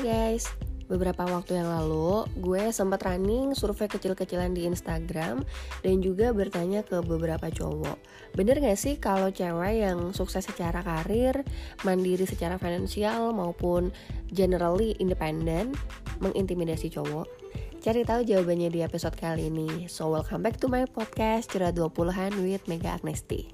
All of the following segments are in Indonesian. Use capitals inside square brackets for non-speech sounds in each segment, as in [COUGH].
guys, beberapa waktu yang lalu gue sempat running survei kecil-kecilan di Instagram dan juga bertanya ke beberapa cowok. Bener gak sih kalau cewek yang sukses secara karir, mandiri secara finansial maupun generally independent mengintimidasi cowok? Cari tahu jawabannya di episode kali ini. So welcome back to my podcast Curhat 20-an with Mega Agnesti.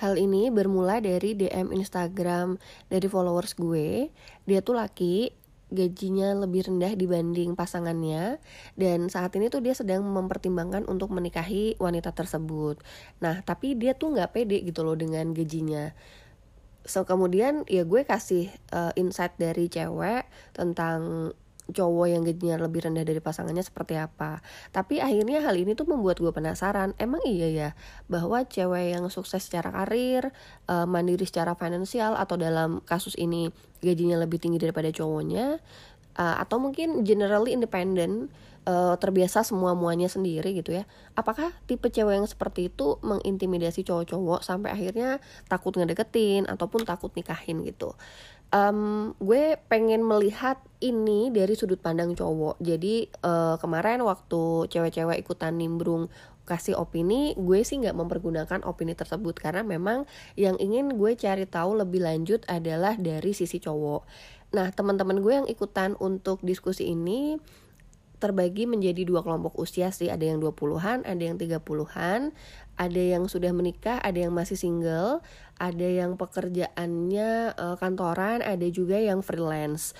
Hal ini bermula dari DM Instagram dari followers gue. Dia tuh laki, gajinya lebih rendah dibanding pasangannya dan saat ini tuh dia sedang mempertimbangkan untuk menikahi wanita tersebut. Nah, tapi dia tuh nggak pede gitu loh dengan gajinya. So kemudian ya gue kasih uh, insight dari cewek tentang cowok yang gajinya lebih rendah dari pasangannya seperti apa. Tapi akhirnya hal ini tuh membuat gue penasaran, emang iya ya bahwa cewek yang sukses secara karir, uh, mandiri secara finansial atau dalam kasus ini gajinya lebih tinggi daripada cowoknya, uh, atau mungkin generally independent, uh, terbiasa semua muanya sendiri gitu ya. Apakah tipe cewek yang seperti itu mengintimidasi cowok-cowok sampai akhirnya takut ngedeketin ataupun takut nikahin gitu um, gue pengen melihat ini dari sudut pandang cowok. Jadi uh, kemarin waktu cewek-cewek ikutan nimbrung kasih opini, gue sih nggak mempergunakan opini tersebut karena memang yang ingin gue cari tahu lebih lanjut adalah dari sisi cowok. Nah, teman-teman gue yang ikutan untuk diskusi ini terbagi menjadi dua kelompok usia sih ada yang 20-an ada yang 30-an ada yang sudah menikah ada yang masih single ada yang pekerjaannya uh, kantoran ada juga yang freelance.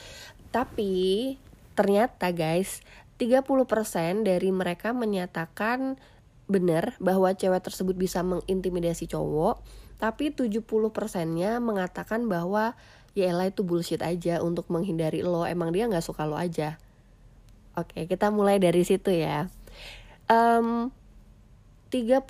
Tapi ternyata guys 30% dari mereka menyatakan benar bahwa cewek tersebut bisa mengintimidasi cowok tapi 70 persennya mengatakan bahwa ya elah itu bullshit aja untuk menghindari lo. Emang dia nggak suka lo aja. Oke, kita mulai dari situ ya. Um, 30%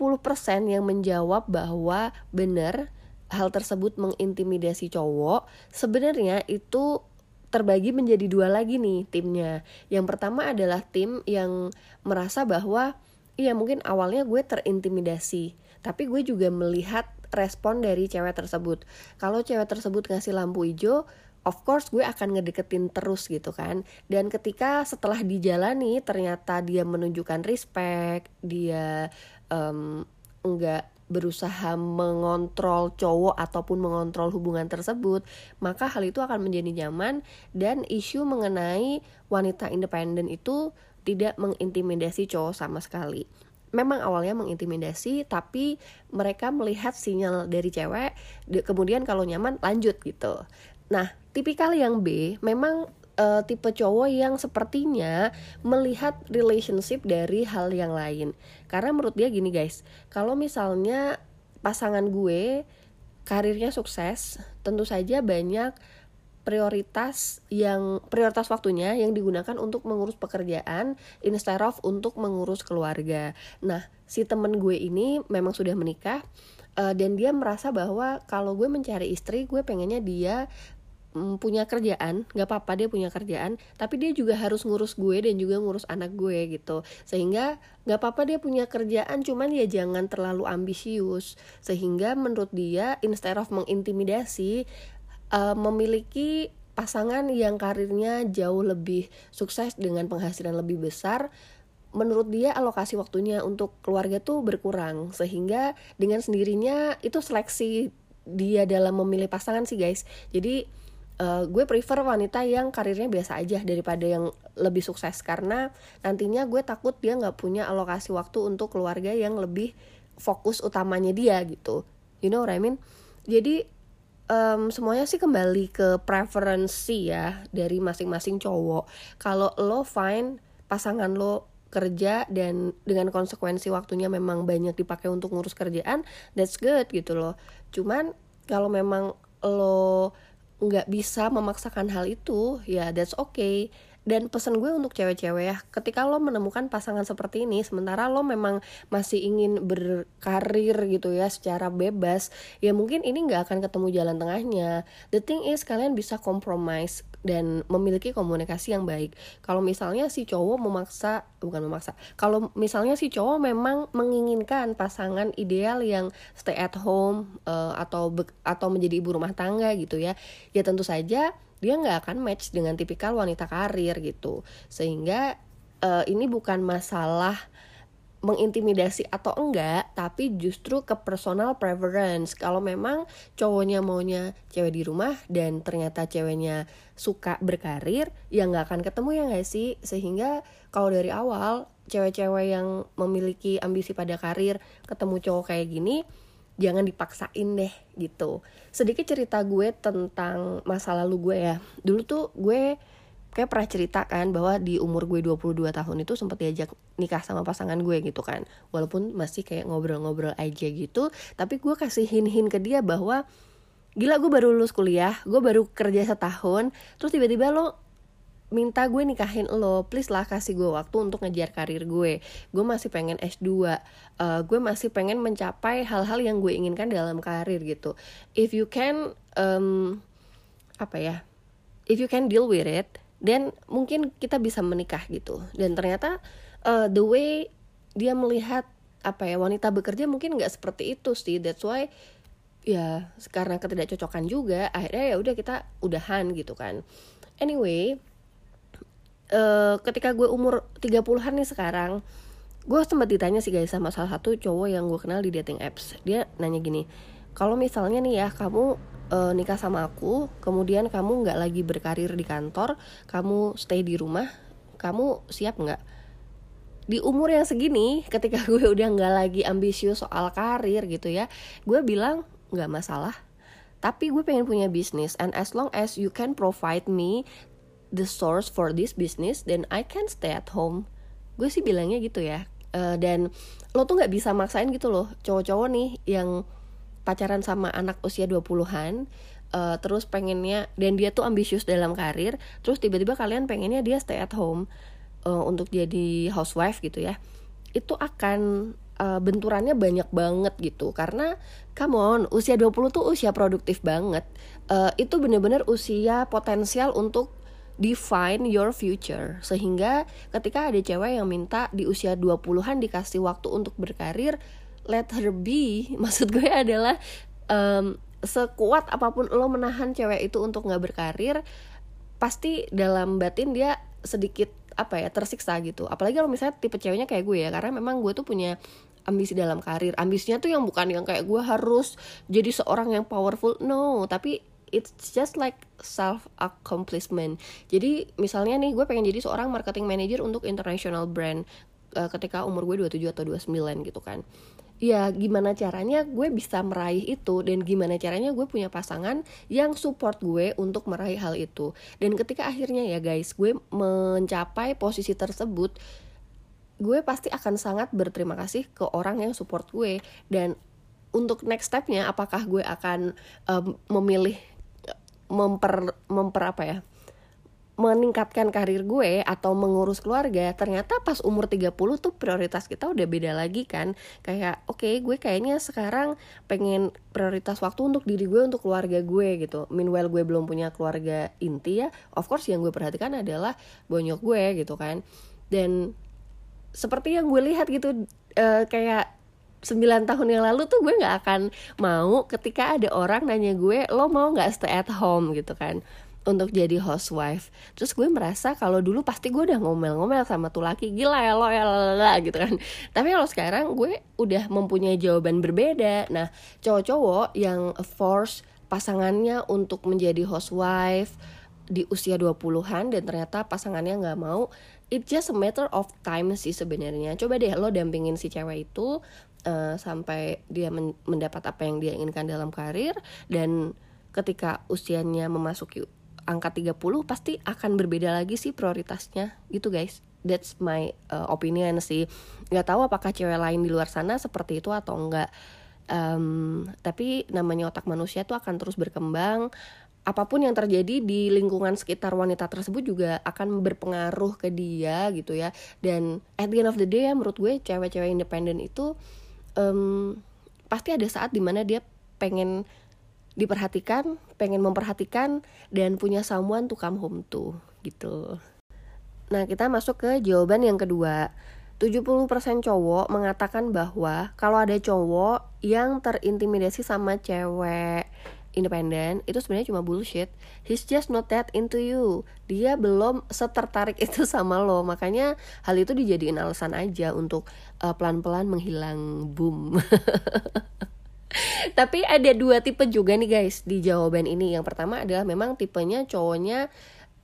yang menjawab bahwa benar hal tersebut mengintimidasi cowok, sebenarnya itu terbagi menjadi dua lagi nih timnya. Yang pertama adalah tim yang merasa bahwa iya mungkin awalnya gue terintimidasi, tapi gue juga melihat respon dari cewek tersebut. Kalau cewek tersebut ngasih lampu hijau, of course gue akan ngedeketin terus gitu kan dan ketika setelah dijalani ternyata dia menunjukkan respect dia um, enggak berusaha mengontrol cowok ataupun mengontrol hubungan tersebut, maka hal itu akan menjadi nyaman dan isu mengenai wanita independen itu tidak mengintimidasi cowok sama sekali. Memang awalnya mengintimidasi, tapi mereka melihat sinyal dari cewek, kemudian kalau nyaman lanjut gitu. Nah, tipikal yang B memang uh, tipe cowok yang sepertinya melihat relationship dari hal yang lain. Karena menurut dia gini guys, kalau misalnya pasangan gue karirnya sukses, tentu saja banyak prioritas yang prioritas waktunya yang digunakan untuk mengurus pekerjaan instead of untuk mengurus keluarga. Nah, si temen gue ini memang sudah menikah uh, dan dia merasa bahwa kalau gue mencari istri, gue pengennya dia mm, punya kerjaan nggak apa-apa dia punya kerjaan tapi dia juga harus ngurus gue dan juga ngurus anak gue gitu. Sehingga nggak apa-apa dia punya kerjaan cuman ya jangan terlalu ambisius. Sehingga menurut dia instead of mengintimidasi uh, memiliki pasangan yang karirnya jauh lebih sukses dengan penghasilan lebih besar menurut dia alokasi waktunya untuk keluarga tuh berkurang. Sehingga dengan sendirinya itu seleksi dia dalam memilih pasangan sih guys. Jadi uh, gue prefer wanita yang karirnya biasa aja daripada yang lebih sukses. Karena nantinya gue takut dia nggak punya alokasi waktu untuk keluarga yang lebih fokus utamanya dia gitu. You know what I mean? Jadi um, semuanya sih kembali ke preferensi ya dari masing-masing cowok. Kalau lo find pasangan lo kerja dan dengan konsekuensi waktunya memang banyak dipakai untuk ngurus kerjaan that's good gitu loh. Cuman kalau memang lo nggak bisa memaksakan hal itu ya that's okay dan pesan gue untuk cewek-cewek ya ketika lo menemukan pasangan seperti ini sementara lo memang masih ingin berkarir gitu ya secara bebas ya mungkin ini nggak akan ketemu jalan tengahnya the thing is kalian bisa compromise dan memiliki komunikasi yang baik. Kalau misalnya si cowok memaksa, bukan memaksa, kalau misalnya si cowok memang menginginkan pasangan ideal yang stay at home uh, atau atau menjadi ibu rumah tangga gitu ya, ya tentu saja dia nggak akan match dengan tipikal wanita karir gitu. Sehingga uh, ini bukan masalah mengintimidasi atau enggak tapi justru ke personal preference. Kalau memang cowoknya maunya cewek di rumah dan ternyata ceweknya suka berkarir ya nggak akan ketemu ya nggak sih? Sehingga kalau dari awal cewek-cewek yang memiliki ambisi pada karir ketemu cowok kayak gini jangan dipaksain deh gitu. Sedikit cerita gue tentang masa lalu gue ya. Dulu tuh gue kayak pernah cerita kan bahwa di umur gue 22 tahun itu sempat diajak nikah sama pasangan gue gitu kan. Walaupun masih kayak ngobrol-ngobrol aja gitu tapi gue kasih hin-hin ke dia bahwa gila gue baru lulus kuliah gue baru kerja setahun terus tiba-tiba lo minta gue nikahin lo please lah kasih gue waktu untuk ngejar karir gue. Gue masih pengen S2 uh, eh, gue masih pengen mencapai hal-hal yang gue inginkan dalam karir gitu. If you can um, apa ya if you can deal with it then mungkin kita bisa menikah gitu. Dan ternyata uh, the way dia melihat apa ya wanita bekerja mungkin nggak seperti itu sih. That's why ya karena ketidakcocokan juga akhirnya ya udah kita udahan gitu kan. Anyway uh, ketika gue umur 30-an nih sekarang gue sempat ditanya sih guys sama salah satu cowok yang gue kenal di dating apps. Dia nanya gini kalau misalnya nih ya kamu uh, nikah sama aku kemudian kamu nggak lagi berkarir di kantor kamu stay di rumah kamu siap nggak? Di umur yang segini ketika [LAUGHS] gue udah nggak lagi ambisius soal karir gitu ya gue bilang nggak masalah. Tapi gue pengen punya bisnis and as long as you can provide me the source for this business then I can stay at home. Gue sih bilangnya gitu ya. Uh, dan lo tuh nggak bisa maksain gitu loh. Cowok-cowok nih yang pacaran sama anak usia 20-an uh, terus pengennya dan dia tuh ambisius dalam karir terus tiba-tiba kalian pengennya dia stay at home uh, untuk jadi housewife gitu ya. Itu akan uh, benturannya banyak banget gitu. Karena come on usia 20 tuh usia produktif banget. Uh, itu bener-bener usia potensial untuk define your future. Sehingga ketika ada cewek yang minta di usia 20-an dikasih waktu untuk berkarir let her be. [LAUGHS] Maksud gue adalah um, sekuat apa pun lo menahan cewek itu untuk nggak berkarir pasti dalam batin dia sedikit apa ya tersiksa gitu. Apalagi kalau misalnya tipe ceweknya kayak gue ya karena memang gue tuh punya ambisi dalam karir. Ambisinya tuh yang bukan yang kayak gue harus jadi seorang yang powerful. No tapi it's just like self accomplishment jadi misalnya nih gue pengen jadi seorang marketing manager untuk international brand uh, ketika umur gue 27 atau 29 gitu kan. Ya gimana caranya gue bisa meraih itu dan gimana caranya gue punya pasangan yang support gue untuk meraih hal itu. Dan ketika akhirnya ya guys gue mencapai posisi tersebut gue pasti akan sangat berterima kasih ke orang yang support gue. Dan untuk next stepnya apakah gue akan um, memilih memper memper apa ya meningkatkan karir gue atau mengurus keluarga ternyata pas umur 30 tuh prioritas kita udah beda lagi kan. Kayak oke okay, gue kayaknya sekarang pengen prioritas waktu untuk diri gue untuk keluarga gue gitu. Meanwhile gue belum punya keluarga inti ya of course yang gue perhatikan adalah bonyok gue gitu kan. Dan seperti yang gue lihat gitu uh, kayak 9 tahun yang lalu tuh gue nggak akan mau ketika ada orang nanya gue lo mau nggak stay at home? gitu kan. Untuk jadi housewife. Terus gue merasa kalau dulu pasti gue udah ngomel-ngomel sama tuh laki gila ya lo ya lala gitu kan. Tapi kalau sekarang gue udah mempunyai jawaban berbeda. Nah cowok-cowok yang force pasangannya untuk menjadi housewife di usia 20-an dan ternyata pasangannya nggak mau it just a matter of time sih sebenarnya. Coba deh lo dampingin si cewek itu uh, sampai dia men mendapat apa yang dia inginkan dalam karir dan ketika usianya memasuki angka 30 pasti akan berbeda lagi sih prioritasnya. Gitu guys that's my uh, opinion sih. Nggak tahu apakah cewek lain di luar sana seperti itu atau enggak um, tapi namanya otak manusia tuh akan terus berkembang apa pun yang terjadi di lingkungan sekitar wanita tersebut juga akan berpengaruh ke dia gitu ya. Dan at the end of the day ya menurut gue cewek-cewek independen itu um, pasti ada saat di mana dia pengen diperhatikan pengen memperhatikan dan punya someone to come home to gitu. Nah kita masuk ke jawaban yang kedua. 70% cowok mengatakan bahwa kalau ada cowok yang terintimidasi sama cewek independen itu sebenarnya cuma bullshit. He's just not that into you. Dia belum setertarik [LAUGHS] itu sama lo. Makanya hal itu dijadiin alasan aja untuk uh, pelan-pelan menghilang boom. [LAUGHS] Tapi ada dua tipe juga nih guys di jawaban ini. Yang pertama adalah memang tipenya cowoknya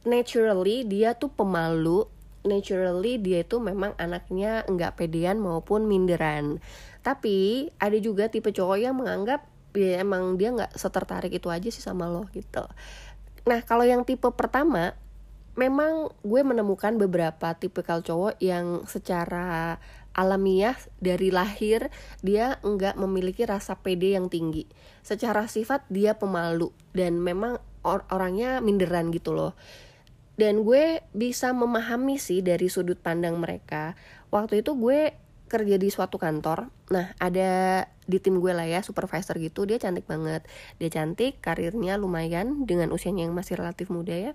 naturally dia tuh pemalu naturally dia itu memang anaknya nggak pedean maupun minderan tapi ada juga tipe cowok yang menganggap ya emang dia nggak setertarik itu aja sih sama lo gitu. Nah kalau yang tipe pertama memang gue menemukan beberapa tipikal cowok yang secara alamiah dari lahir dia nggak memiliki rasa pede yang tinggi. Secara sifat dia pemalu dan memang or orangnya minderan gitu loh. Dan gue bisa memahami sih dari sudut pandang mereka. Waktu itu gue kerja di suatu kantor. Nah ada di tim gue lah ya supervisor gitu dia cantik banget. Dia cantik karirnya lumayan dengan usianya yang masih relatif muda ya.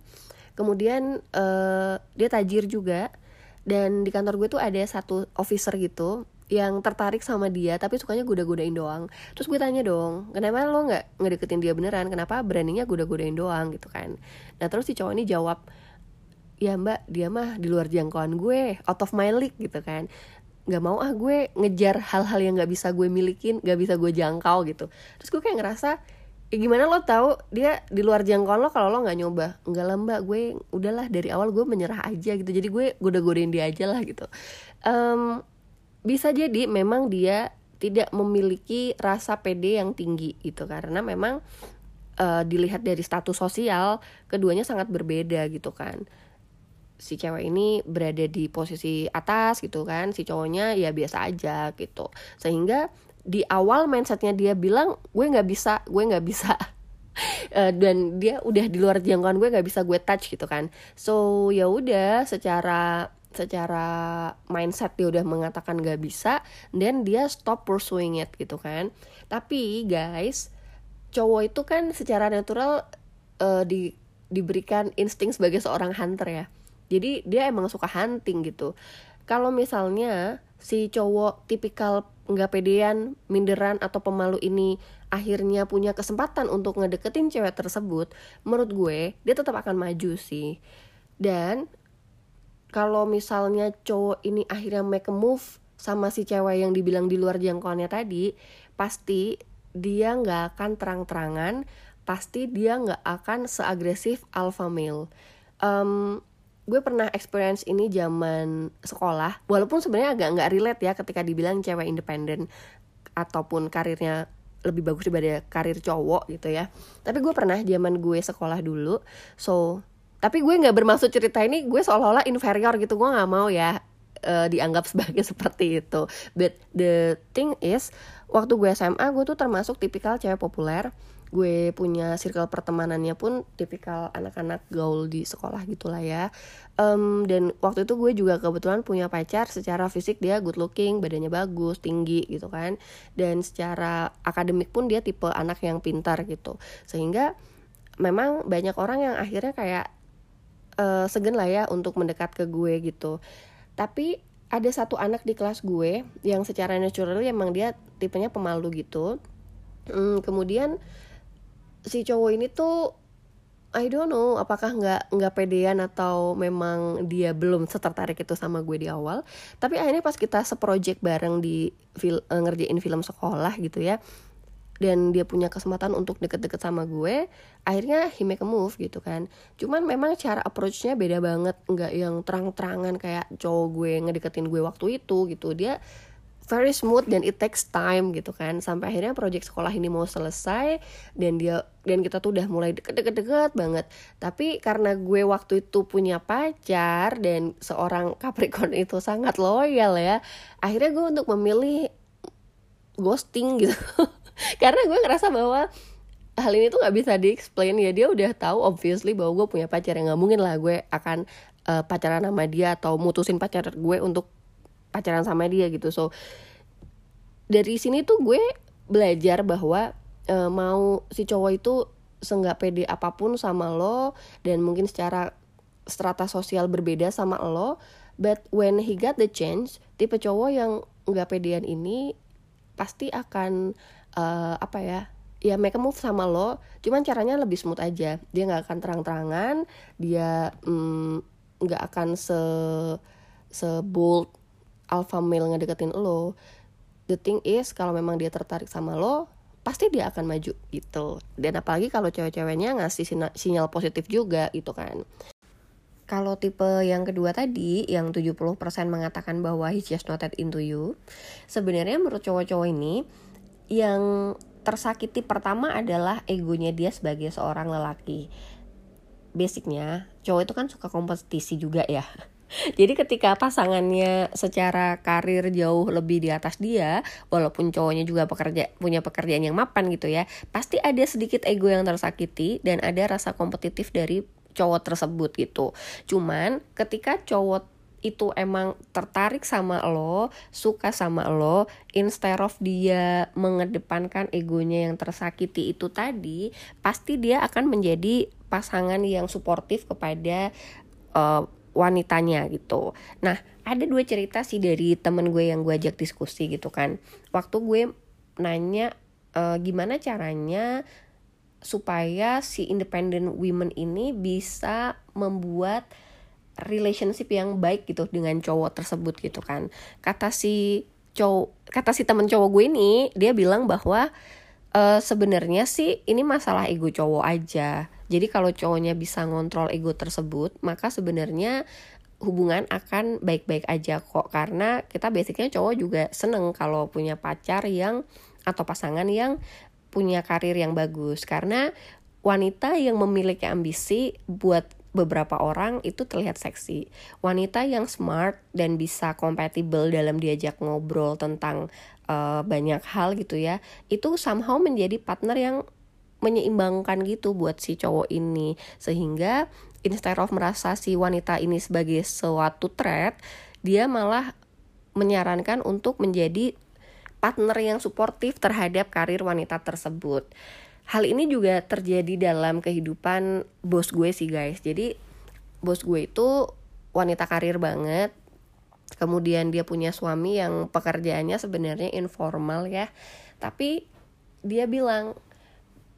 Kemudian uh, dia tajir juga. Dan di kantor gue tuh ada satu officer gitu yang tertarik sama dia tapi sukanya goda-godain doang. Terus gue tanya dong kenapa lo nggak ngedeketin dia beneran? Kenapa beraninya goda-godain doang? gitu kan. Nah terus si cowok ini jawab ya mbak dia mah di luar jangkauan gue out of my league gitu kan nggak mau ah gue ngejar hal-hal yang nggak bisa gue milikin nggak bisa gue jangkau gitu. Terus gue kayak ngerasa ya gimana lo tahu dia di luar jangkauan lo kalau lo nggak nyoba? Nggak lah gue udahlah dari awal gue menyerah aja gitu. Jadi gue goda-godain dia aja lah gitu. Um, bisa jadi memang dia tidak memiliki rasa pede yang tinggi gitu. Karena memang uh, dilihat dari status sosial keduanya sangat berbeda gitu kan si cewek ini berada di posisi atas gitu kan si cowoknya ya biasa aja gitu. Sehingga di awal mindsetnya dia bilang gue nggak bisa gue nggak bisa. Uh, [LAUGHS] dan dia udah di luar jangkauan gue nggak bisa gue touch gitu kan. So ya udah secara secara mindset dia udah mengatakan gak bisa dan dia stop pursuing it gitu kan. Tapi guys cowok itu kan secara natural uh, di diberikan insting sebagai seorang hunter ya jadi dia emang suka hunting gitu. Kalau misalnya si cowok tipikal nggak pedean minderan atau pemalu ini akhirnya punya kesempatan untuk ngedeketin cewek tersebut menurut gue dia tetap akan maju sih. Dan kalau misalnya cowok ini akhirnya make a move sama si cewek yang dibilang di luar jangkauannya tadi pasti dia nggak akan terang-terangan pasti dia nggak akan seagresif alpha male. Um, gue pernah experience ini zaman sekolah walaupun sebenarnya agak nggak relate ya ketika dibilang cewek independen ataupun karirnya lebih bagus daripada karir cowok gitu ya. Tapi gue pernah zaman gue sekolah dulu so tapi gue nggak bermaksud cerita ini gue seolah-olah inferior gitu gue nggak mau ya uh, dianggap [LAUGHS] sebagai seperti itu. But the thing is waktu gue SMA gue tuh termasuk tipikal cewek populer gue punya circle pertemanannya pun tipikal anak-anak gaul di sekolah gitulah ya. Um, dan waktu itu gue juga kebetulan punya pacar secara fisik dia good looking badannya bagus tinggi gitu kan. Dan secara akademik pun dia tipe anak yang pintar gitu. Sehingga memang banyak orang yang akhirnya kayak uh, segen lah ya untuk mendekat ke gue gitu. Tapi ada satu anak di kelas gue yang secara natural emang dia tipenya pemalu gitu. Hmm, kemudian si cowok ini tuh I don't know apakah nggak nggak pedean atau memang dia belum setertarik itu sama gue di awal. Tapi akhirnya pas kita seproject bareng di fil uh, ngerjain film sekolah gitu ya dan dia punya kesempatan untuk deket-deket sama gue akhirnya he make a move gitu kan. Cuman memang cara approachnya beda banget nggak yang terang-terangan kayak cowok gue ngedeketin gue waktu itu gitu. Dia very smooth dan it takes time gitu kan. Sampai akhirnya project sekolah ini mau selesai dan dia dan kita tuh udah mulai deket-deket banget. Tapi karena gue waktu itu punya pacar dan seorang Capricorn itu sangat loyal ya akhirnya gue untuk memilih ghosting gitu. [LAUGHS] Karena gue ngerasa bahwa hal ini tuh nggak bisa di explain ya. Dia udah tahu obviously bahwa gue punya pacar. Yang nggak mungkin lah gue akan uh, pacaran sama dia atau mutusin pacar gue untuk pacaran sama dia gitu. So dari sini tuh gue belajar bahwa uh, mau si cowok itu senggak pede apa pun sama lo dan mungkin secara strata sosial berbeda sama lo but when he got the chance tipe cowok yang nggak pedean ini pasti akan uh, apa ya ya make a move sama lo cuman caranya lebih smooth aja. Dia nggak akan terang-terangan dia mm, nggak mm, akan se se bold alpha male ngedeketin lo the thing is kalau memang dia tertarik sama lo pasti dia akan maju gitu dan apalagi kalau cewek-ceweknya ngasih sinyal positif juga gitu kan kalau tipe yang kedua tadi yang 70% mengatakan bahwa he's just not that into you sebenarnya menurut cowok-cowok ini yang tersakiti pertama adalah egonya dia sebagai seorang lelaki. Basicnya, cowok itu kan suka kompetisi juga ya. [LAUGHS] Jadi ketika pasangannya secara karir jauh lebih di atas dia, walaupun cowoknya juga pekerja punya pekerjaan yang mapan gitu ya, pasti ada sedikit ego yang tersakiti dan ada rasa kompetitif dari cowok tersebut gitu. Cuman ketika cowok itu emang tertarik sama lo, suka sama lo, instead of dia mengedepankan egonya yang tersakiti itu tadi, pasti dia akan menjadi pasangan yang suportif kepada uh, wanitanya gitu. Nah, ada dua cerita sih dari temen gue yang gue ajak diskusi gitu kan. Waktu gue nanya uh, gimana caranya supaya si independent women ini bisa membuat relationship yang baik gitu dengan cowok tersebut gitu kan kata si cowok kata si temen cowok gue ini dia bilang bahwa uh, sebenarnya sih ini masalah ego cowok aja jadi kalau cowoknya bisa ngontrol ego tersebut maka sebenarnya hubungan akan baik-baik aja kok karena kita basicnya cowok juga seneng kalau punya pacar yang atau pasangan yang punya karir yang bagus karena wanita yang memiliki ambisi buat beberapa orang itu terlihat seksi. Wanita yang smart dan bisa kompatibel dalam diajak ngobrol tentang uh, banyak hal gitu ya, itu somehow menjadi partner yang menyeimbangkan gitu buat si cowok ini. Sehingga instead of merasa si wanita ini sebagai suatu threat, dia malah menyarankan untuk menjadi partner yang suportif terhadap karir wanita tersebut. Hal ini juga terjadi dalam kehidupan bos gue sih guys. Jadi bos gue itu wanita karir banget. Kemudian dia punya suami yang pekerjaannya sebenarnya informal ya. Tapi dia bilang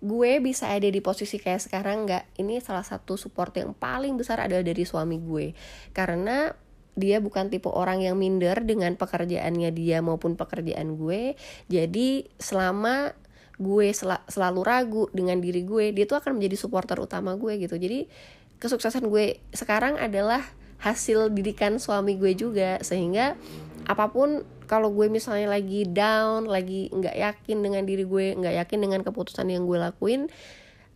gue bisa ada di posisi kayak sekarang nggak ini salah satu support yang paling besar adalah dari suami gue. Karena dia bukan tipe orang yang minder dengan pekerjaannya dia maupun pekerjaan gue. Jadi selama gue sel selalu ragu dengan diri gue dia tuh akan menjadi supporter utama gue gitu. Jadi kesuksesan gue sekarang adalah hasil didikan suami gue juga. Sehingga apa pun kalau gue misalnya lagi down lagi nggak yakin dengan diri gue nggak yakin dengan keputusan yang gue lakuin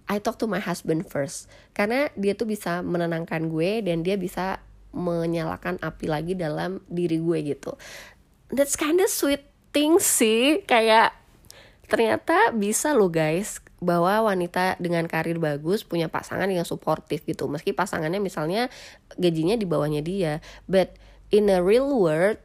I talk to my husband first. Karena dia tuh bisa menenangkan gue dan dia bisa menyalakan api lagi dalam diri gue gitu. That's kind of sweet thing sih. Kayak ternyata bisa loh guys bahwa wanita dengan karir bagus punya pasangan yang suportif gitu. Meski pasangannya misalnya gajinya di bawahnya dia but in a real world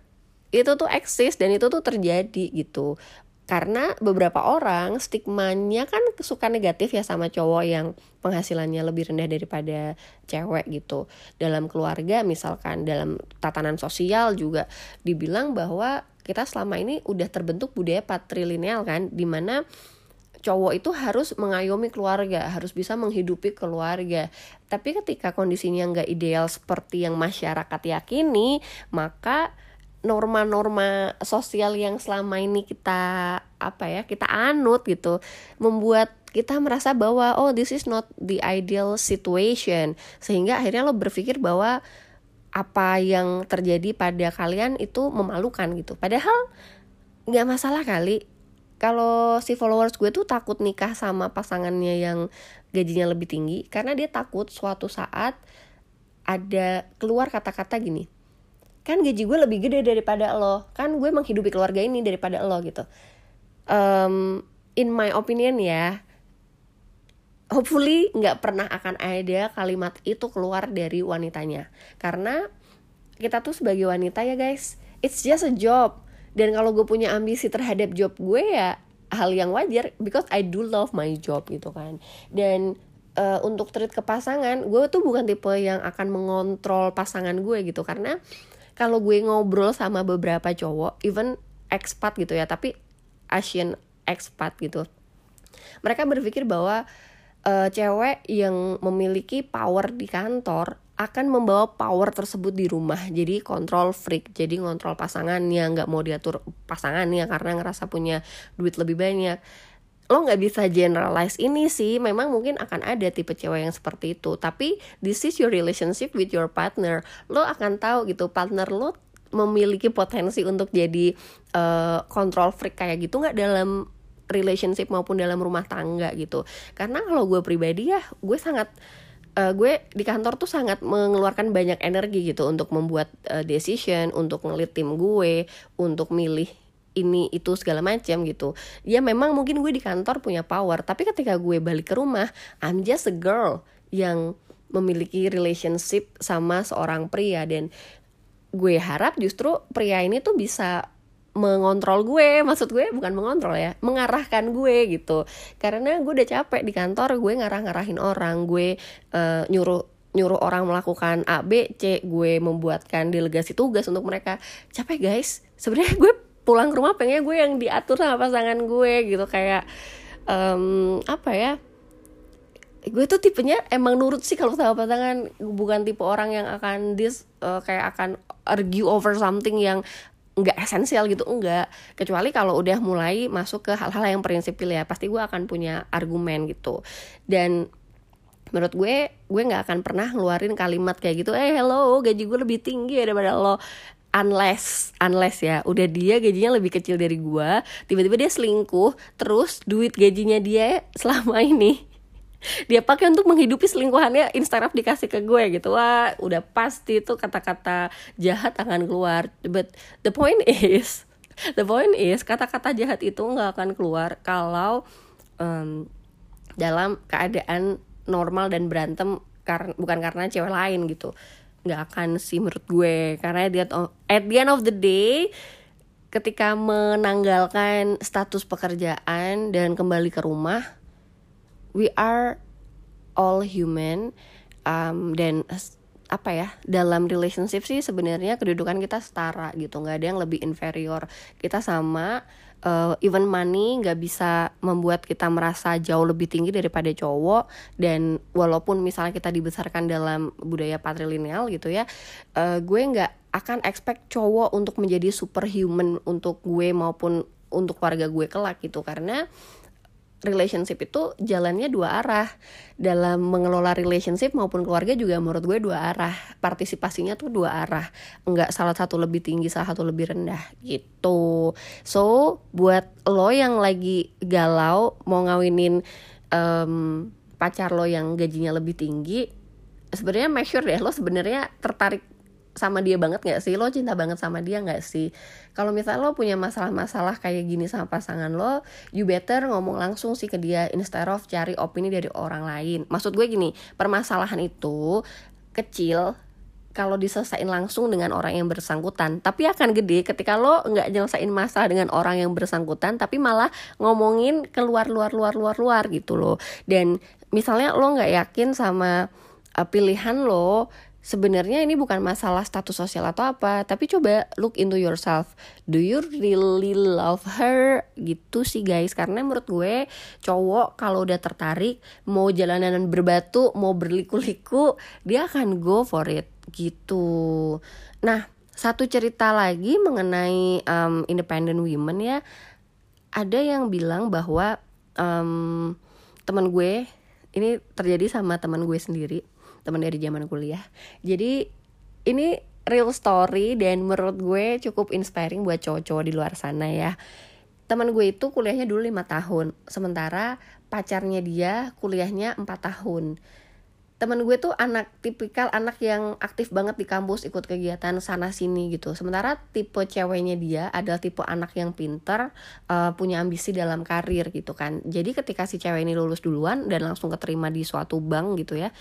itu tuh eksis dan itu tuh terjadi gitu. Karena beberapa orang stigmanya kan suka negatif ya sama cowok yang penghasilannya lebih rendah daripada cewek gitu. Dalam keluarga misalkan dalam tatanan sosial juga dibilang bahwa kita selama ini udah terbentuk budaya patrilineal kan di mana cowok itu harus mengayomi keluarga, harus bisa menghidupi keluarga. Tapi ketika kondisinya nggak ideal seperti yang masyarakat yakini, maka norma-norma sosial yang selama ini kita apa ya kita anut gitu membuat kita merasa bahwa oh this is not the ideal situation. Sehingga akhirnya lo berpikir bahwa apa yang terjadi pada kalian itu memalukan gitu. Padahal nggak masalah kali kalau si followers gue tuh takut nikah sama pasangannya yang gajinya lebih tinggi karena dia takut suatu saat ada keluar kata-kata gini kan gaji gue lebih gede daripada lo kan gue menghidupi keluarga ini daripada lo gitu. Um, in my opinion ya hopefully nggak pernah akan ada kalimat itu keluar dari wanitanya. Karena kita tuh sebagai wanita ya guys it's just a job dan kalau gue punya ambisi terhadap job gue ya hal yang wajar because I do love my job gitu kan. Dan uh, untuk treat ke pasangan gue tuh bukan tipe yang akan mengontrol pasangan gue gitu. Karena kalau gue ngobrol sama beberapa cowok even expat gitu ya tapi Asian expat gitu mereka berpikir bahwa uh, cewek yang memiliki power di kantor akan membawa power tersebut di rumah. Jadi kontrol freak jadi ngontrol pasangannya nggak mau diatur pasangannya karena ngerasa punya duit lebih banyak. Lo nggak bisa generalize ini sih memang mungkin akan ada tipe cewek yang seperti itu. Tapi this is your relationship with your partner. Lo akan tahu gitu partner lo memiliki potensi untuk jadi uh, freak kayak gitu nggak dalam relationship maupun dalam rumah tangga gitu. Karena kalau gue pribadi ya gue sangat uh, gue di kantor tuh sangat mengeluarkan banyak energi gitu untuk membuat uh, decision, untuk ngelit tim gue, untuk milih ini itu segala macam gitu. Ya memang mungkin gue di kantor punya power, tapi ketika gue balik ke rumah, I'm just a girl yang memiliki relationship sama seorang pria dan gue harap justru pria ini tuh bisa mengontrol gue maksud gue bukan mengontrol ya mengarahkan gue gitu. Karena gue udah capek di kantor gue ngarah-ngarahin orang gue uh, nyuruh nyuruh orang melakukan A B C gue membuatkan delegasi tugas untuk mereka. Capek guys. Sebenarnya gue pulang ke rumah pengen gue yang diatur sama pasangan gue gitu kayak um, apa ya gue tuh tipenya emang nurut sih kalau sama pasangan bukan tipe orang yang akan dis uh, kayak akan argue over something yang nggak esensial gitu enggak kecuali kalau udah mulai masuk ke hal-hal yang prinsipil ya pasti gue akan punya argumen gitu. Dan menurut gue gue nggak akan pernah ngeluarin kalimat kayak gitu eh hello gaji gue lebih tinggi daripada lo. Unless unless ya udah dia gajinya lebih kecil dari gue tiba-tiba dia selingkuh terus duit gajinya dia selama ini dia pakai untuk menghidupi selingkuhannya Instagram dikasih ke gue gitu. Wah udah pasti tuh kata-kata jahat akan keluar. But the point is [LAUGHS] the point is kata-kata jahat itu nggak akan keluar kalau um, dalam keadaan normal dan berantem karena bukan karena cewek lain gitu. Nggak akan sih menurut gue. Karena dia at the end of the day ketika menanggalkan status pekerjaan dan kembali ke rumah we are all human um, dan apa ya dalam relationship sih sebenarnya kedudukan kita setara gitu. Nggak ada yang lebih inferior. Kita sama uh, even money nggak bisa membuat kita merasa jauh lebih tinggi daripada cowok. Dan walaupun misalnya kita dibesarkan dalam budaya patrilineal gitu ya uh, gue nggak akan expect cowok untuk menjadi superhuman untuk gue maupun untuk keluarga gue kelak gitu. Karena relationship itu jalannya dua arah. Dalam mengelola relationship maupun keluarga juga menurut gue dua arah. Partisipasinya tuh dua arah. Nggak salah satu lebih tinggi salah satu lebih rendah gitu. So buat lo yang lagi galau mau ngawinin um, pacar lo yang gajinya lebih tinggi sebenarnya make sure deh lo sebenarnya tertarik sama dia banget gak sih? Lo cinta banget sama dia gak sih? Kalau misalnya lo punya masalah-masalah kayak gini sama pasangan lo you better ngomong langsung sih ke dia instead of cari opini dari orang lain. Maksud gue gini permasalahan itu kecil kalau diselesain langsung dengan orang yang bersangkutan. Tapi akan gede ketika lo nggak nyelesain masalah dengan orang yang bersangkutan tapi malah ngomongin keluar luar luar luar luar gitu loh. Dan misalnya lo nggak yakin sama uh, pilihan lo sebenarnya ini bukan masalah status sosial atau apa tapi coba look into yourself. Do you really love her? Gitu sih guys. Karena menurut gue cowok kalau udah tertarik mau jalanan berbatu mau berliku-liku dia akan go for it. Gitu. Nah satu cerita lagi mengenai um, independent women ya. Ada yang bilang bahwa um, teman gue ini terjadi sama teman gue sendiri teman dari zaman kuliah. Jadi ini real story dan menurut gue cukup inspiring buat cowok-cowok di luar sana ya. Teman gue itu kuliahnya dulu lima tahun sementara pacarnya dia kuliahnya empat tahun. Teman gue tuh anak tipikal anak yang aktif banget di kampus ikut kegiatan sana sini gitu. Sementara tipe ceweknya dia adalah tipe anak yang pinter uh, punya ambisi dalam karir gitu kan. Jadi ketika si cewek ini lulus duluan dan langsung keterima di suatu bank gitu ya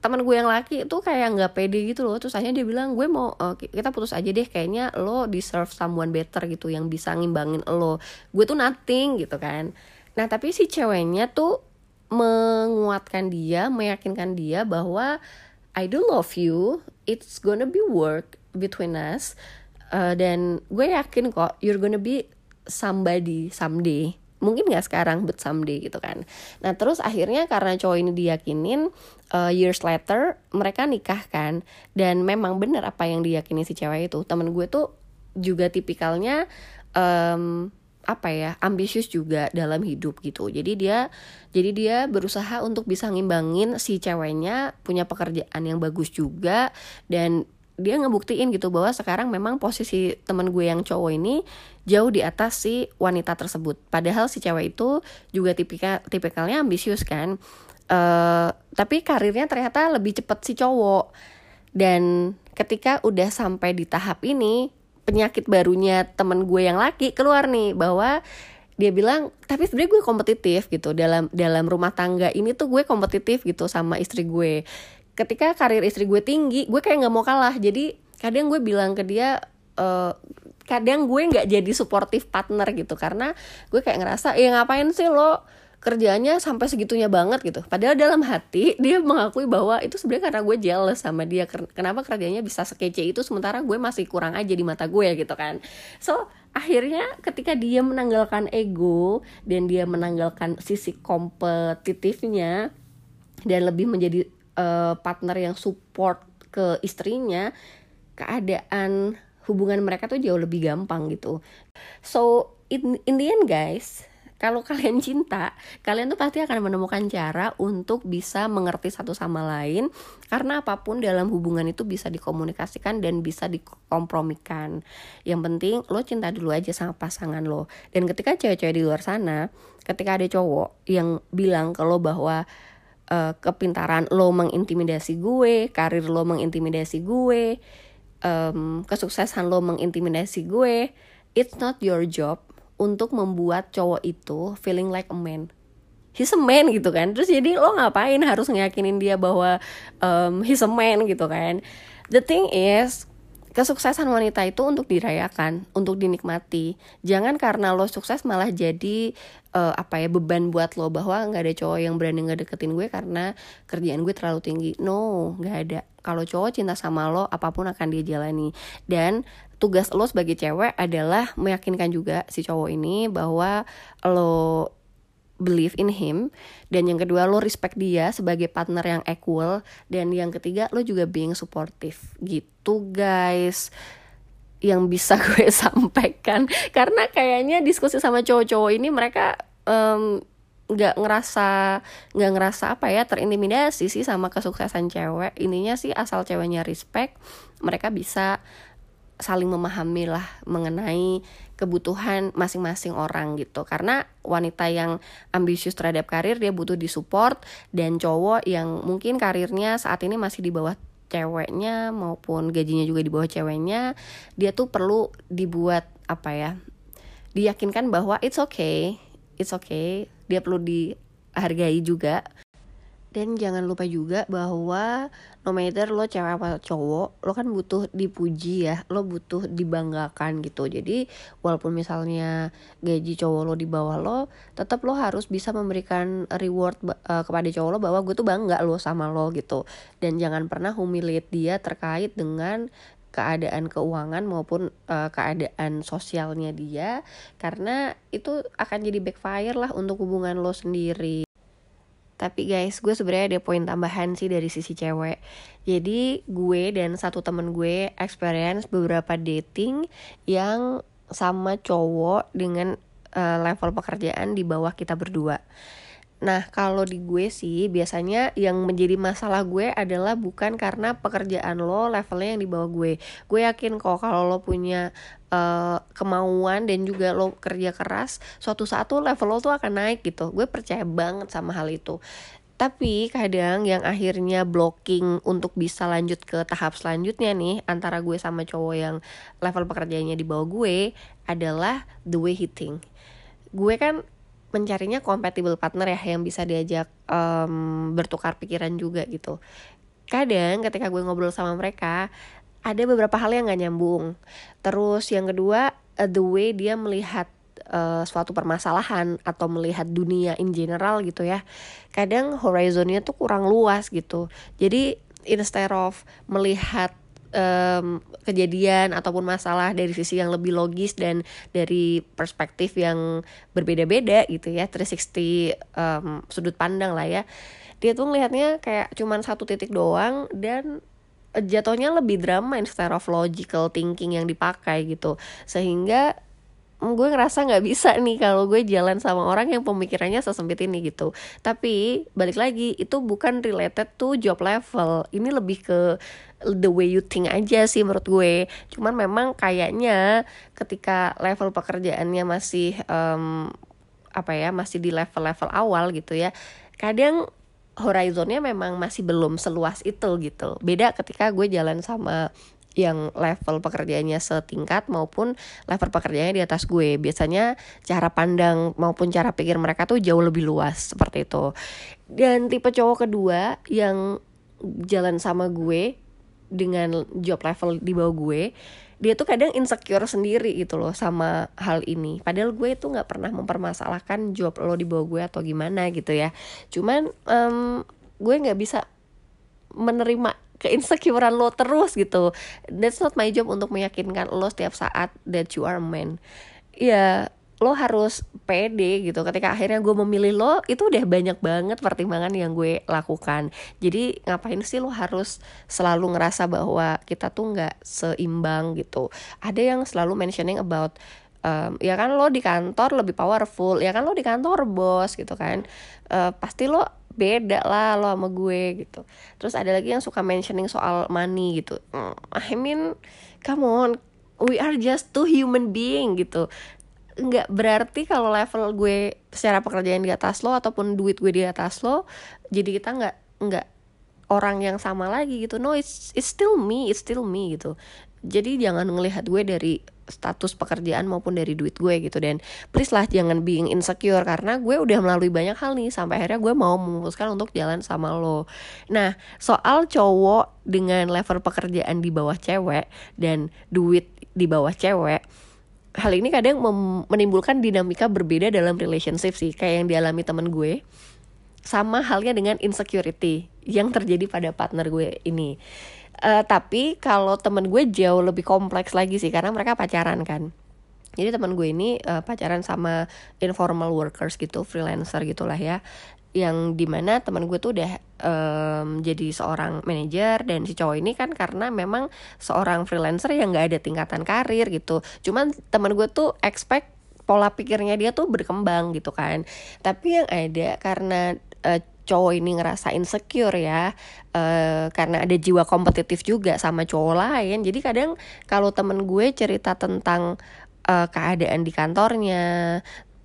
teman gue yang laki itu kayak nggak pede gitu loh. Terus akhirnya dia bilang gue mau uh, kita putus aja deh kayaknya lo deserve someone better gitu yang bisa ngimbangin lo. Gue tuh nothing gitu kan. Nah tapi si ceweknya tuh menguatkan dia, meyakinkan dia bahwa I do love you, it's gonna be work between us, uh, dan gue yakin kok you're gonna be somebody someday. Mungkin gak sekarang, but someday gitu kan. Nah terus akhirnya karena cowok ini diyakinin, uh, years later mereka nikah kan. Dan memang bener apa yang diyakini si cewek itu. Temen gue tuh juga tipikalnya um, apa ya ambisius juga dalam hidup gitu jadi dia jadi dia berusaha untuk bisa ngimbangin si ceweknya punya pekerjaan yang bagus juga dan dia ngebuktiin gitu bahwa sekarang memang posisi temen gue yang cowok ini jauh di atas si wanita tersebut. Padahal si cewek itu juga tipikal tipikalnya ambisius kan. Uh, tapi karirnya ternyata lebih cepet si cowok. Dan ketika udah sampai di tahap ini penyakit barunya temen gue yang laki keluar nih bahwa dia bilang tapi sebenarnya gue kompetitif gitu. Dalam dalam rumah tangga ini tuh gue kompetitif gitu sama istri gue ketika karir istri gue tinggi gue kayak nggak mau kalah. Jadi kadang gue bilang ke dia uh, kadang gue nggak jadi supportive partner gitu. Karena gue kayak ngerasa ya ngapain sih lo kerjanya sampai segitunya banget? gitu. Padahal dalam hati [LAUGHS] dia mengakui bahwa itu sebenarnya karena gue jealous sama dia. Kenapa kerjanya bisa sekece itu sementara gue masih kurang aja di mata gue gitu kan. So akhirnya ketika dia menanggalkan ego dan dia menanggalkan sisi kompetitifnya dan lebih menjadi uh, partner yang support ke istrinya keadaan hubungan mereka tuh jauh lebih gampang gitu so in in the end guys kalau [LAUGHS] kalian cinta, kalian tuh pasti akan menemukan cara untuk bisa mengerti satu sama lain karena apa pun dalam hubungan itu bisa dikomunikasikan dan bisa dikompromikan. Yang penting lo cinta dulu aja sama pasangan lo. Dan ketika cewek-cewek di luar sana, ketika ada cowok yang bilang ke lo bahwa uh, kepintaran lo mengintimidasi gue, karir lo mengintimidasi gue, um, kesuksesan lo mengintimidasi gue, it's not your job untuk membuat cowok itu feeling like a man. He's a man gitu kan. Terus jadi lo ngapain harus ngeyakinin dia bahwa um, he's a man gitu kan. The thing is kesuksesan wanita itu untuk dirayakan, untuk dinikmati. Jangan karena lo sukses malah jadi uh, apa ya beban buat lo bahwa nggak ada cowok yang berani ngedeketin gue karena kerjaan gue terlalu tinggi. No, nggak ada. Kalau cowok cinta sama lo, apa pun akan dia jalani. Dan tugas lo sebagai cewek adalah meyakinkan juga si cowok ini bahwa lo believe in him. Dan yang kedua lo respect dia sebagai partner yang equal. Dan yang ketiga lo juga being supportive. Gitu guys. Yang bisa [LAUGHS] gue sampaikan. Karena kayaknya diskusi sama cowok-cowok ini mereka um, nggak ngerasa nggak ngerasa apa ya terintimidasi sih sama kesuksesan cewek. Ininya sih asal ceweknya respect mereka bisa saling memahami lah mengenai kebutuhan masing-masing orang gitu. Karena wanita yang ambisius terhadap karir dia butuh disupport. Dan cowok yang mungkin karirnya saat ini masih di bawah ceweknya maupun gajinya juga di bawah ceweknya dia tuh perlu dibuat apa ya diyakinkan bahwa it's okay it's okay dia perlu dihargai juga dan jangan lupa juga bahwa no matter lo cewek apa cowok lo kan butuh dipuji ya lo butuh dibanggakan gitu. Jadi walaupun misalnya gaji cowok lo di bawah lo tetap lo harus bisa memberikan reward uh, kepada cowok lo bahwa gue tuh bangga lo sama lo gitu. Dan jangan pernah humiliate dia terkait dengan keadaan keuangan maupun uh, keadaan sosialnya dia karena itu akan jadi backfire lah untuk hubungan lo sendiri tapi guys, gue sebenarnya ada poin tambahan sih dari sisi cewek. Jadi gue dan satu temen gue experience beberapa dating yang sama cowok dengan uh, level pekerjaan di bawah kita berdua. Nah, kalau di gue sih biasanya yang menjadi masalah gue adalah bukan karena pekerjaan lo levelnya yang di bawah gue. Gue yakin kok kalau lo punya uh, kemauan dan juga lo kerja keras, suatu saat tuh level lo tuh akan naik gitu. Gue percaya banget sama hal itu. tapi kadang yang akhirnya blocking untuk bisa lanjut ke tahap selanjutnya nih antara gue sama cowok yang level pekerjaannya di bawah gue adalah the way he think gue kan mencarinya compatible partner ya yang bisa diajak um, bertukar pikiran juga gitu. Kadang ketika gue ngobrol sama mereka ada beberapa hal yang gak nyambung. Terus yang kedua uh, the way dia melihat uh, suatu permasalahan atau melihat dunia in general gitu ya kadang horizonnya tuh kurang luas gitu. Jadi instead of melihat um, kejadian ataupun masalah dari sisi yang lebih logis dan dari perspektif yang berbeda-beda gitu ya 360 um, sudut pandang lah ya. Dia tuh ngelihatnya kayak cuman satu titik doang dan jatuhnya lebih drama instead of logical thinking yang dipakai gitu. Sehingga gue ngerasa nggak bisa nih kalau gue jalan sama orang yang pemikirannya sesempit ini gitu. Tapi balik lagi itu bukan related to job level. Ini lebih ke the way you think aja sih menurut gue cuman memang kayaknya ketika level pekerjaannya masih um, apa ya masih di level-level awal gitu ya kadang horizonnya memang masih belum seluas itu gitu beda ketika gue jalan sama yang level pekerjaannya setingkat maupun level pekerjaannya di atas gue. Biasanya cara pandang maupun cara pikir mereka tuh jauh lebih luas seperti itu. Dan tipe cowok kedua yang jalan sama gue dengan job level di bawah gue, dia tuh kadang insecure sendiri gitu loh sama hal ini. Padahal gue tuh nggak pernah mempermasalahkan job lo di bawah gue atau gimana gitu ya. Cuman um, gue nggak bisa menerima keinsecurean lo terus gitu that's not my job untuk meyakinkan lo setiap saat that you are a man ya lo harus pede gitu. Ketika akhirnya gue memilih lo itu udah banyak banget pertimbangan yang gue lakukan. Jadi ngapain sih lo harus selalu ngerasa bahwa kita tuh nggak seimbang gitu? Ada yang selalu mentioning about um, ya kan lo di kantor lebih powerful ya kan lo di kantor bos gitu kan? Uh, pasti lo beda lah lo sama gue gitu. Terus ada lagi yang suka mentioning soal money gitu. Mm, I mean come on we are just two human being gitu nggak berarti kalau level gue secara pekerjaan di atas lo ataupun duit gue di atas lo jadi kita nggak nggak orang yang sama lagi gitu. No it's it's still me it's still me gitu. Jadi jangan ngelihat gue dari status pekerjaan maupun dari duit gue gitu. Dan please lah jangan being insecure karena gue udah melalui banyak hal nih sampai akhirnya gue mau memutuskan untuk jalan sama lo. Nah soal cowok dengan level pekerjaan di bawah cewek dan duit di bawah cewek hal ini kadang menimbulkan dinamika berbeda dalam relationship sih kayak yang dialami temen gue sama halnya dengan insecurity yang terjadi pada partner gue ini. Uh, tapi kalau temen gue jauh lebih kompleks lagi sih karena mereka pacaran kan. Jadi teman gue ini uh, pacaran sama informal workers gitu freelancer gitulah ya yang di mana teman gue tuh udah um, jadi seorang manajer dan si cowok ini kan karena memang seorang freelancer yang nggak ada tingkatan karir gitu. Cuman teman gue tuh expect pola pikirnya dia tuh berkembang gitu kan. Tapi yang ada karena uh, cowok ini ngerasa insecure ya uh, karena ada jiwa kompetitif juga sama cowok lain. Jadi kadang kalau temen gue cerita tentang uh, keadaan di kantornya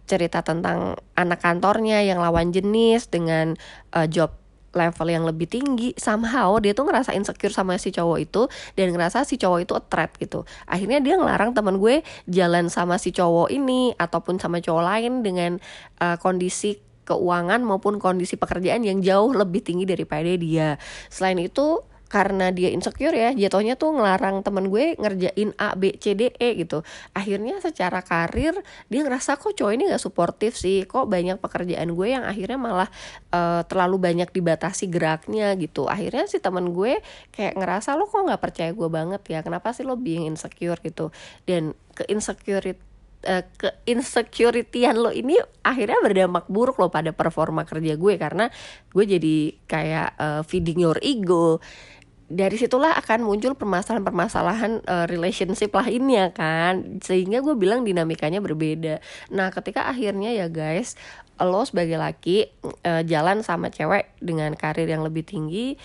cerita tentang anak kantornya yang lawan jenis dengan uh, job level yang lebih tinggi somehow dia tuh ngerasa insecure sama si cowok itu dan ngerasa si cowok itu threat gitu akhirnya dia ngelarang teman gue jalan sama si cowok ini ataupun sama cowok lain dengan uh, kondisi keuangan maupun kondisi pekerjaan yang jauh lebih tinggi daripada dia. Selain itu karena dia insecure ya jatuhnya tuh ngelarang temen gue ngerjain A B C D E gitu. Akhirnya secara karir dia ngerasa kok cowok ini gak suportif sih? Kok banyak pekerjaan gue yang akhirnya malah uh, terlalu banyak dibatasi geraknya gitu. Akhirnya si temen gue kayak ngerasa lo kok nggak percaya gue banget ya? Kenapa sih lo being insecure? gitu. Dan ke insecurity uh, keinsecurity-an lo ini akhirnya berdampak buruk lo pada performa kerja gue. Karena gue jadi kayak uh, feeding your ego dari situlah akan muncul permasalahan-permasalahan uh, relationship lainnya kan sehingga gue bilang dinamikanya berbeda nah ketika akhirnya ya guys lo sebagai laki uh, jalan sama cewek dengan karir yang lebih tinggi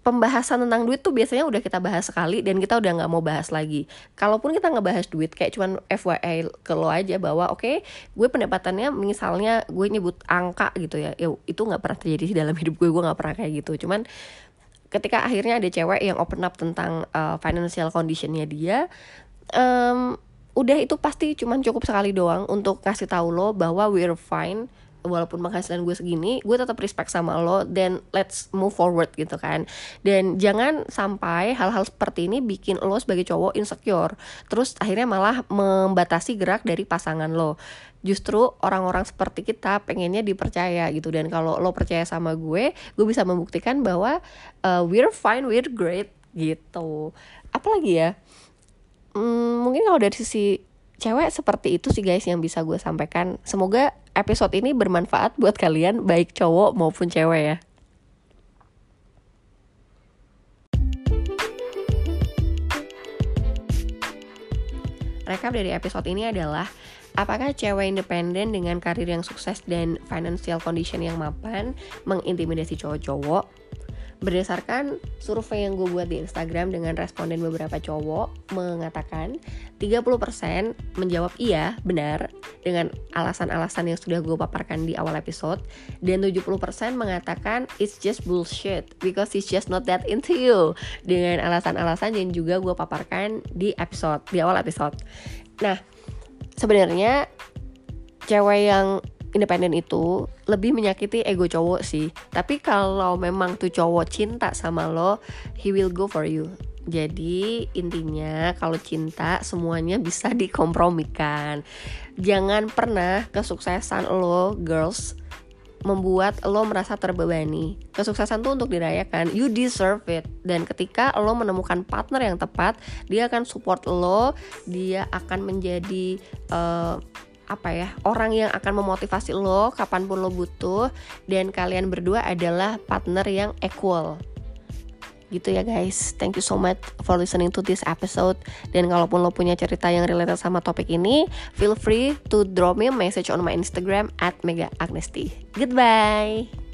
pembahasan tentang duit tuh biasanya udah kita bahas sekali dan kita udah nggak mau bahas lagi. Kalaupun kita nggak bahas duit, kayak cuman FYI ke lo aja bahwa oke, okay, gue pendapatannya misalnya gue nyebut angka gitu ya, ya itu nggak pernah terjadi di dalam hidup gue, gue nggak pernah kayak gitu. Cuman ketika akhirnya ada cewek yang open up tentang uh, financial conditionnya dia, um, udah itu pasti cuman cukup sekali doang untuk kasih tahu lo bahwa we're fine walaupun penghasilan gue segini gue tetap respect sama lo dan let's move forward gitu kan. Dan jangan sampai hal-hal seperti ini bikin lo sebagai cowok insecure. Terus akhirnya malah membatasi gerak dari pasangan lo. Justru orang-orang seperti kita pengennya dipercaya gitu. Dan kalau lo percaya sama gue gue bisa membuktikan bahwa uh, we're fine we're great gitu. Apalagi ya? Hmm, mungkin kalau dari sisi cewek seperti itu sih guys yang bisa gue sampaikan. Semoga episode ini bermanfaat buat kalian baik cowok maupun cewek ya. Rekap dari episode ini adalah Apakah cewek independen dengan karir yang sukses dan financial condition yang mapan mengintimidasi cowok-cowok? Berdasarkan survei yang gue buat di Instagram dengan responden beberapa cowok mengatakan 30% menjawab iya, benar dengan alasan-alasan yang sudah gue paparkan di awal episode dan 70% mengatakan it's just bullshit because it's just not that into you dengan alasan-alasan yang juga gue paparkan di episode di awal episode. Nah, sebenarnya cewek yang independen itu lebih menyakiti ego cowok sih. Tapi kalau memang tuh cowok cinta sama lo, he will go for you. Jadi intinya kalau cinta semuanya bisa [LAUGHS] dikompromikan. Jangan pernah kesuksesan lo girls membuat lo merasa terbebani. Kesuksesan tuh untuk dirayakan. You deserve it. Dan ketika lo menemukan partner yang tepat, dia akan support lo, dia akan menjadi uh, apa ya orang yang akan memotivasi lo kapan pun lo butuh dan kalian berdua adalah partner yang equal. Gitu ya guys. Thank you so much for listening to this episode. Dan kalaupun lo punya cerita yang related sama topik ini feel free to drop me a message on my instagram at mega agnesti goodbye